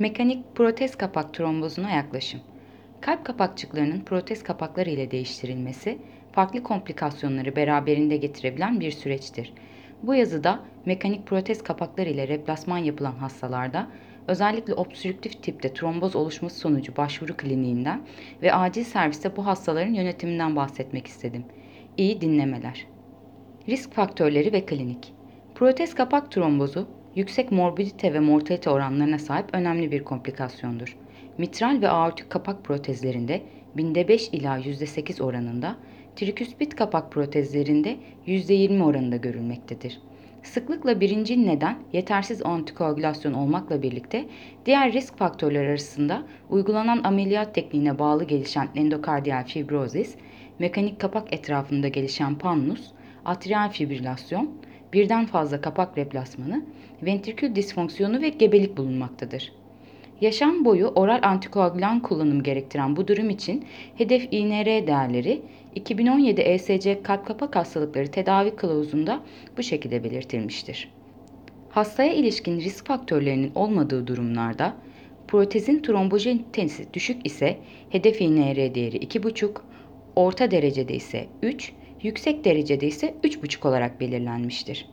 Mekanik protez kapak trombozuna yaklaşım. Kalp kapakçıklarının protez kapakları ile değiştirilmesi, farklı komplikasyonları beraberinde getirebilen bir süreçtir. Bu yazıda mekanik protez kapakları ile replasman yapılan hastalarda özellikle obstrüktif tipte tromboz oluşması sonucu başvuru kliniğinden ve acil serviste bu hastaların yönetiminden bahsetmek istedim. İyi dinlemeler. Risk faktörleri ve klinik. Protez kapak trombozu yüksek morbidite ve mortalite oranlarına sahip önemli bir komplikasyondur. Mitral ve aortik kapak protezlerinde binde 5 ila %8 oranında, triküspit kapak protezlerinde %20 oranında görülmektedir. Sıklıkla birinci neden yetersiz antikoagülasyon olmakla birlikte diğer risk faktörleri arasında uygulanan ameliyat tekniğine bağlı gelişen endokardiyal fibrozis, mekanik kapak etrafında gelişen pannus, atrial fibrilasyon, birden fazla kapak replasmanı, ventrikül disfonksiyonu ve gebelik bulunmaktadır. Yaşam boyu oral antikoagülan kullanım gerektiren bu durum için hedef INR değerleri 2017 ESC kalp kapak hastalıkları tedavi kılavuzunda bu şekilde belirtilmiştir. Hastaya ilişkin risk faktörlerinin olmadığı durumlarda protezin trombojenitesi düşük ise hedef INR değeri 2,5, orta derecede ise 3, yüksek derecede ise 3,5 olarak belirlenmiştir.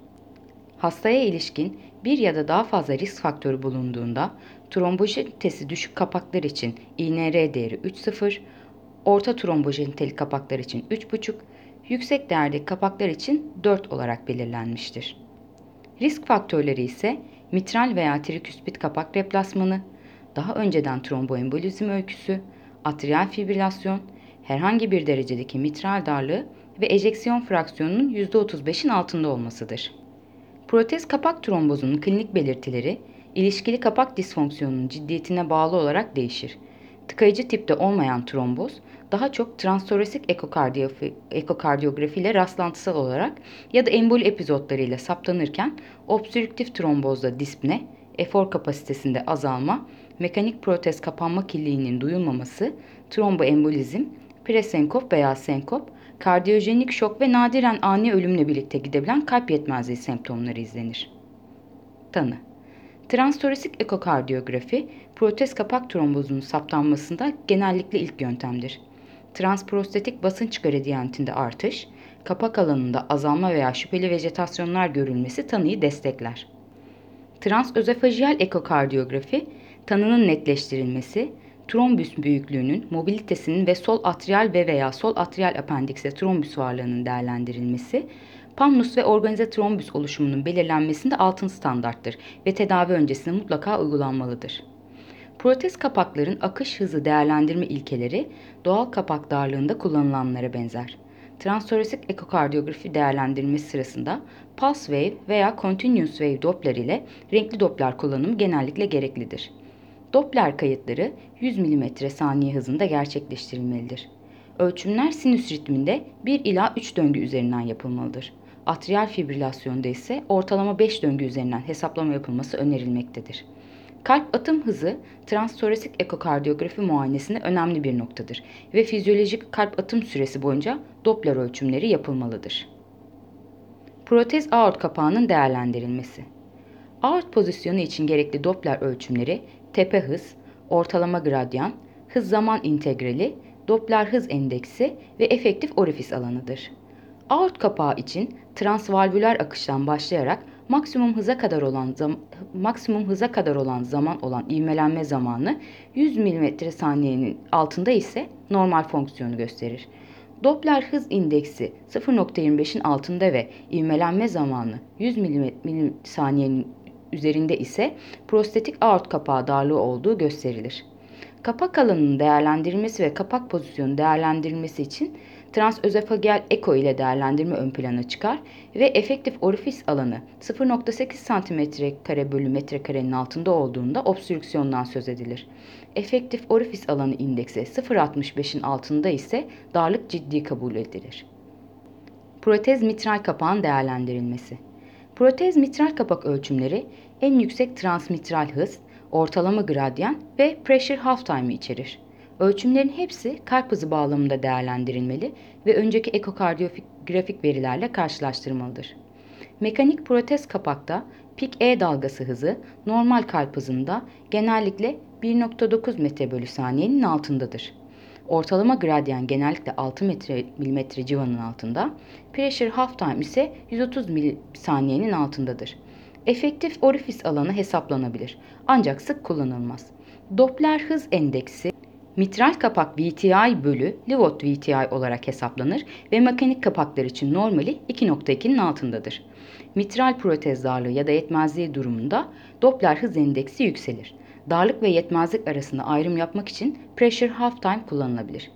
Hastaya ilişkin bir ya da daha fazla risk faktörü bulunduğunda trombojenitesi düşük kapaklar için INR değeri 3,0, orta trombojeniteli kapaklar için 3,5, yüksek değerdeki kapaklar için 4 olarak belirlenmiştir. Risk faktörleri ise mitral veya triküspit kapak replasmanı, daha önceden tromboembolizm öyküsü, atrial fibrilasyon, herhangi bir derecedeki mitral darlığı ve ejeksiyon fraksiyonunun %35'in altında olmasıdır. Protez kapak trombozunun klinik belirtileri ilişkili kapak disfonksiyonunun ciddiyetine bağlı olarak değişir. Tıkayıcı tipte olmayan tromboz daha çok transtoresik ekokardiyografi ile rastlantısal olarak ya da emboli epizotlarıyla saptanırken obstrüktif trombozda dispne, efor kapasitesinde azalma, mekanik protez kapanma kirliliğinin duyulmaması, tromboembolizm, presenkop veya senkop, kardiyojenik şok ve nadiren ani ölümle birlikte gidebilen kalp yetmezliği semptomları izlenir. Tanı Transtoresik ekokardiyografi, protez kapak trombozunun saptanmasında genellikle ilk yöntemdir. Transprostatik basınç gradiyentinde artış, kapak alanında azalma veya şüpheli vejetasyonlar görülmesi tanıyı destekler. Transözofajiyal ekokardiyografi, tanının netleştirilmesi, trombüs büyüklüğünün, mobilitesinin ve sol atrial ve veya sol atrial apendikse trombüs varlığının değerlendirilmesi, pannus ve organize trombüs oluşumunun belirlenmesinde altın standarttır ve tedavi öncesinde mutlaka uygulanmalıdır. Protez kapakların akış hızı değerlendirme ilkeleri doğal kapak darlığında kullanılanlara benzer. Transtoresik ekokardiyografi değerlendirilmesi sırasında pulse wave veya continuous wave Doppler ile renkli Doppler kullanımı genellikle gereklidir. Doppler kayıtları 100 mm saniye hızında gerçekleştirilmelidir. Ölçümler sinüs ritminde 1 ila 3 döngü üzerinden yapılmalıdır. Atrial fibrilasyonda ise ortalama 5 döngü üzerinden hesaplama yapılması önerilmektedir. Kalp atım hızı transtoresik ekokardiyografi muayenesinde önemli bir noktadır ve fizyolojik kalp atım süresi boyunca Doppler ölçümleri yapılmalıdır. Protez aort kapağının değerlendirilmesi. Aort pozisyonu için gerekli Doppler ölçümleri tepe hız, ortalama gradyan, hız zaman integrali, Doppler hız endeksi ve efektif orifis alanıdır. Aort kapağı için transvalvüler akıştan başlayarak maksimum hıza kadar olan zam maksimum hıza kadar olan zaman olan ivmelenme zamanı 100 mm saniyenin altında ise normal fonksiyonu gösterir. Doppler hız indeksi 0.25'in altında ve ivmelenme zamanı 100 mm saniyenin üzerinde ise prostetik aort kapağı darlığı olduğu gösterilir. Kapak alanının değerlendirilmesi ve kapak pozisyonu değerlendirilmesi için transözofageal eko ile değerlendirme ön plana çıkar ve efektif orifis alanı 0.8 cm kare bölü metrekarenin altında olduğunda obstrüksiyondan söz edilir. Efektif orifis alanı indeksi 0.65'in altında ise darlık ciddi kabul edilir. Protez mitral kapağın değerlendirilmesi Protez mitral kapak ölçümleri en yüksek transmitral hız, ortalama gradyan ve pressure half time'ı içerir. Ölçümlerin hepsi kalp hızı bağlamında değerlendirilmeli ve önceki ekokardiyografik verilerle karşılaştırılmalıdır. Mekanik protez kapakta Pik E dalgası hızı normal kalp hızında genellikle 1.9 metre bölü saniyenin altındadır. Ortalama gradyan genellikle 6 metre milimetre civanın altında, pressure half time ise 130 milisaniyenin altındadır. Efektif orifis alanı hesaplanabilir ancak sık kullanılmaz. Doppler hız endeksi mitral kapak VTI bölü Livot VTI olarak hesaplanır ve mekanik kapaklar için normali 2.2'nin altındadır. Mitral protez darlığı ya da yetmezliği durumunda Doppler hız endeksi yükselir. Darlık ve yetmezlik arasında ayrım yapmak için pressure half time kullanılabilir.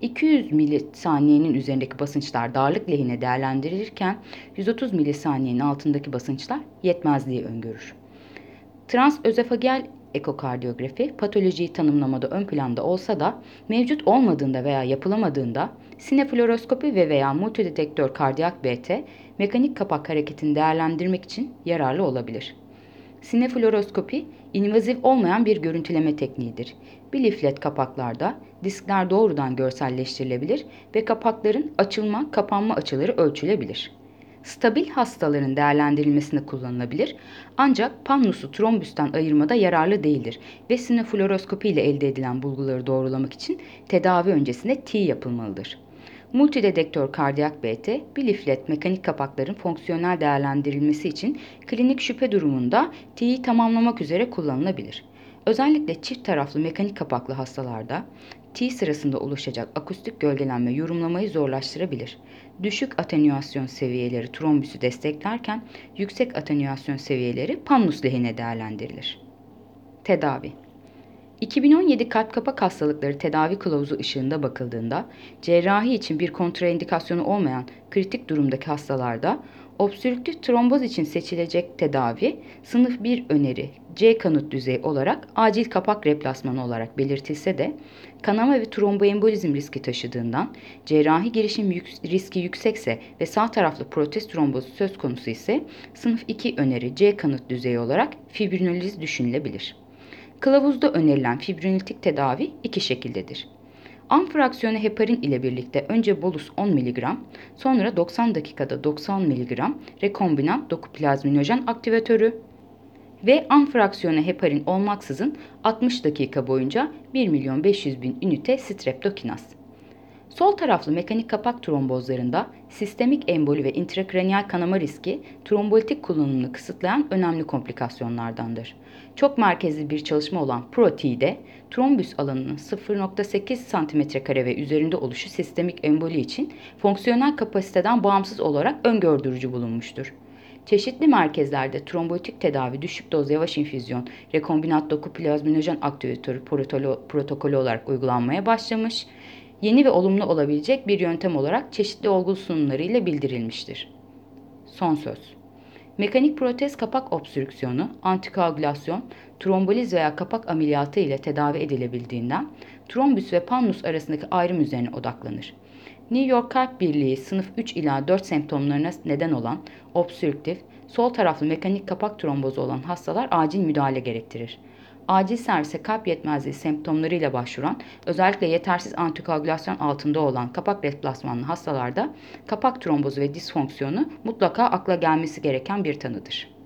200 milisaniyenin üzerindeki basınçlar darlık lehine değerlendirilirken 130 milisaniyenin altındaki basınçlar yetmezliği öngörür. Transözofagel ekokardiyografi patolojiyi tanımlamada ön planda olsa da mevcut olmadığında veya yapılamadığında sinefloroskopi ve veya multidetektör kardiyak BT mekanik kapak hareketini değerlendirmek için yararlı olabilir. Sinefloroskopi invazif olmayan bir görüntüleme tekniğidir. Biliflet kapaklarda diskler doğrudan görselleştirilebilir ve kapakların açılma, kapanma açıları ölçülebilir. Stabil hastaların değerlendirilmesinde kullanılabilir ancak pannusu trombüsten ayırmada yararlı değildir ve sinefloroskopi ile elde edilen bulguları doğrulamak için tedavi öncesinde T yapılmalıdır. Multidedektör kardiyak BT, biliflet mekanik kapakların fonksiyonel değerlendirilmesi için klinik şüphe durumunda T'yi tamamlamak üzere kullanılabilir. Özellikle çift taraflı mekanik kapaklı hastalarda T sırasında oluşacak akustik gölgelenme yorumlamayı zorlaştırabilir. Düşük atenyüasyon seviyeleri trombüsü desteklerken yüksek atenyüasyon seviyeleri pannus lehine değerlendirilir. Tedavi 2017 kalp kapak hastalıkları tedavi kılavuzu ışığında bakıldığında cerrahi için bir kontraindikasyonu olmayan kritik durumdaki hastalarda obstrüktif tromboz için seçilecek tedavi sınıf 1 öneri C kanıt düzeyi olarak acil kapak replasmanı olarak belirtilse de kanama ve tromboembolizm riski taşıdığından cerrahi girişim yük, riski yüksekse ve sağ taraflı protez trombozu söz konusu ise sınıf 2 öneri C kanıt düzeyi olarak fibrinoliz düşünülebilir. Kılavuzda önerilen fibrinolitik tedavi iki şekildedir. An fraksiyonu heparin ile birlikte önce bolus 10 mg, sonra 90 dakikada 90 mg rekombinant dokuplazminojen aktivatörü ve an fraksiyonu heparin olmaksızın 60 dakika boyunca 1 milyon 500 bin ünite streptokinaz. Sol taraflı mekanik kapak trombozlarında sistemik emboli ve intrakraniyal kanama riski trombolitik kullanımını kısıtlayan önemli komplikasyonlardandır. Çok merkezli bir çalışma olan PRO-T'de trombüs alanının 0.8 cm ve üzerinde oluşu sistemik emboli için fonksiyonel kapasiteden bağımsız olarak öngördürücü bulunmuştur. Çeşitli merkezlerde trombolitik tedavi düşük doz yavaş infüzyon rekombinant doku plazminojen aktivatörü protokolü olarak uygulanmaya başlamış yeni ve olumlu olabilecek bir yöntem olarak çeşitli olgu sunumlarıyla bildirilmiştir. Son söz. Mekanik protez kapak obstrüksiyonu, antikoagülasyon, tromboliz veya kapak ameliyatı ile tedavi edilebildiğinden trombüs ve pannus arasındaki ayrım üzerine odaklanır. New York Kalp Birliği sınıf 3 ila 4 semptomlarına neden olan obstrüktif, sol taraflı mekanik kapak trombozu olan hastalar acil müdahale gerektirir acil servise kalp yetmezliği semptomlarıyla başvuran, özellikle yetersiz antikoagülasyon altında olan kapak replasmanlı hastalarda kapak trombozu ve disfonksiyonu mutlaka akla gelmesi gereken bir tanıdır.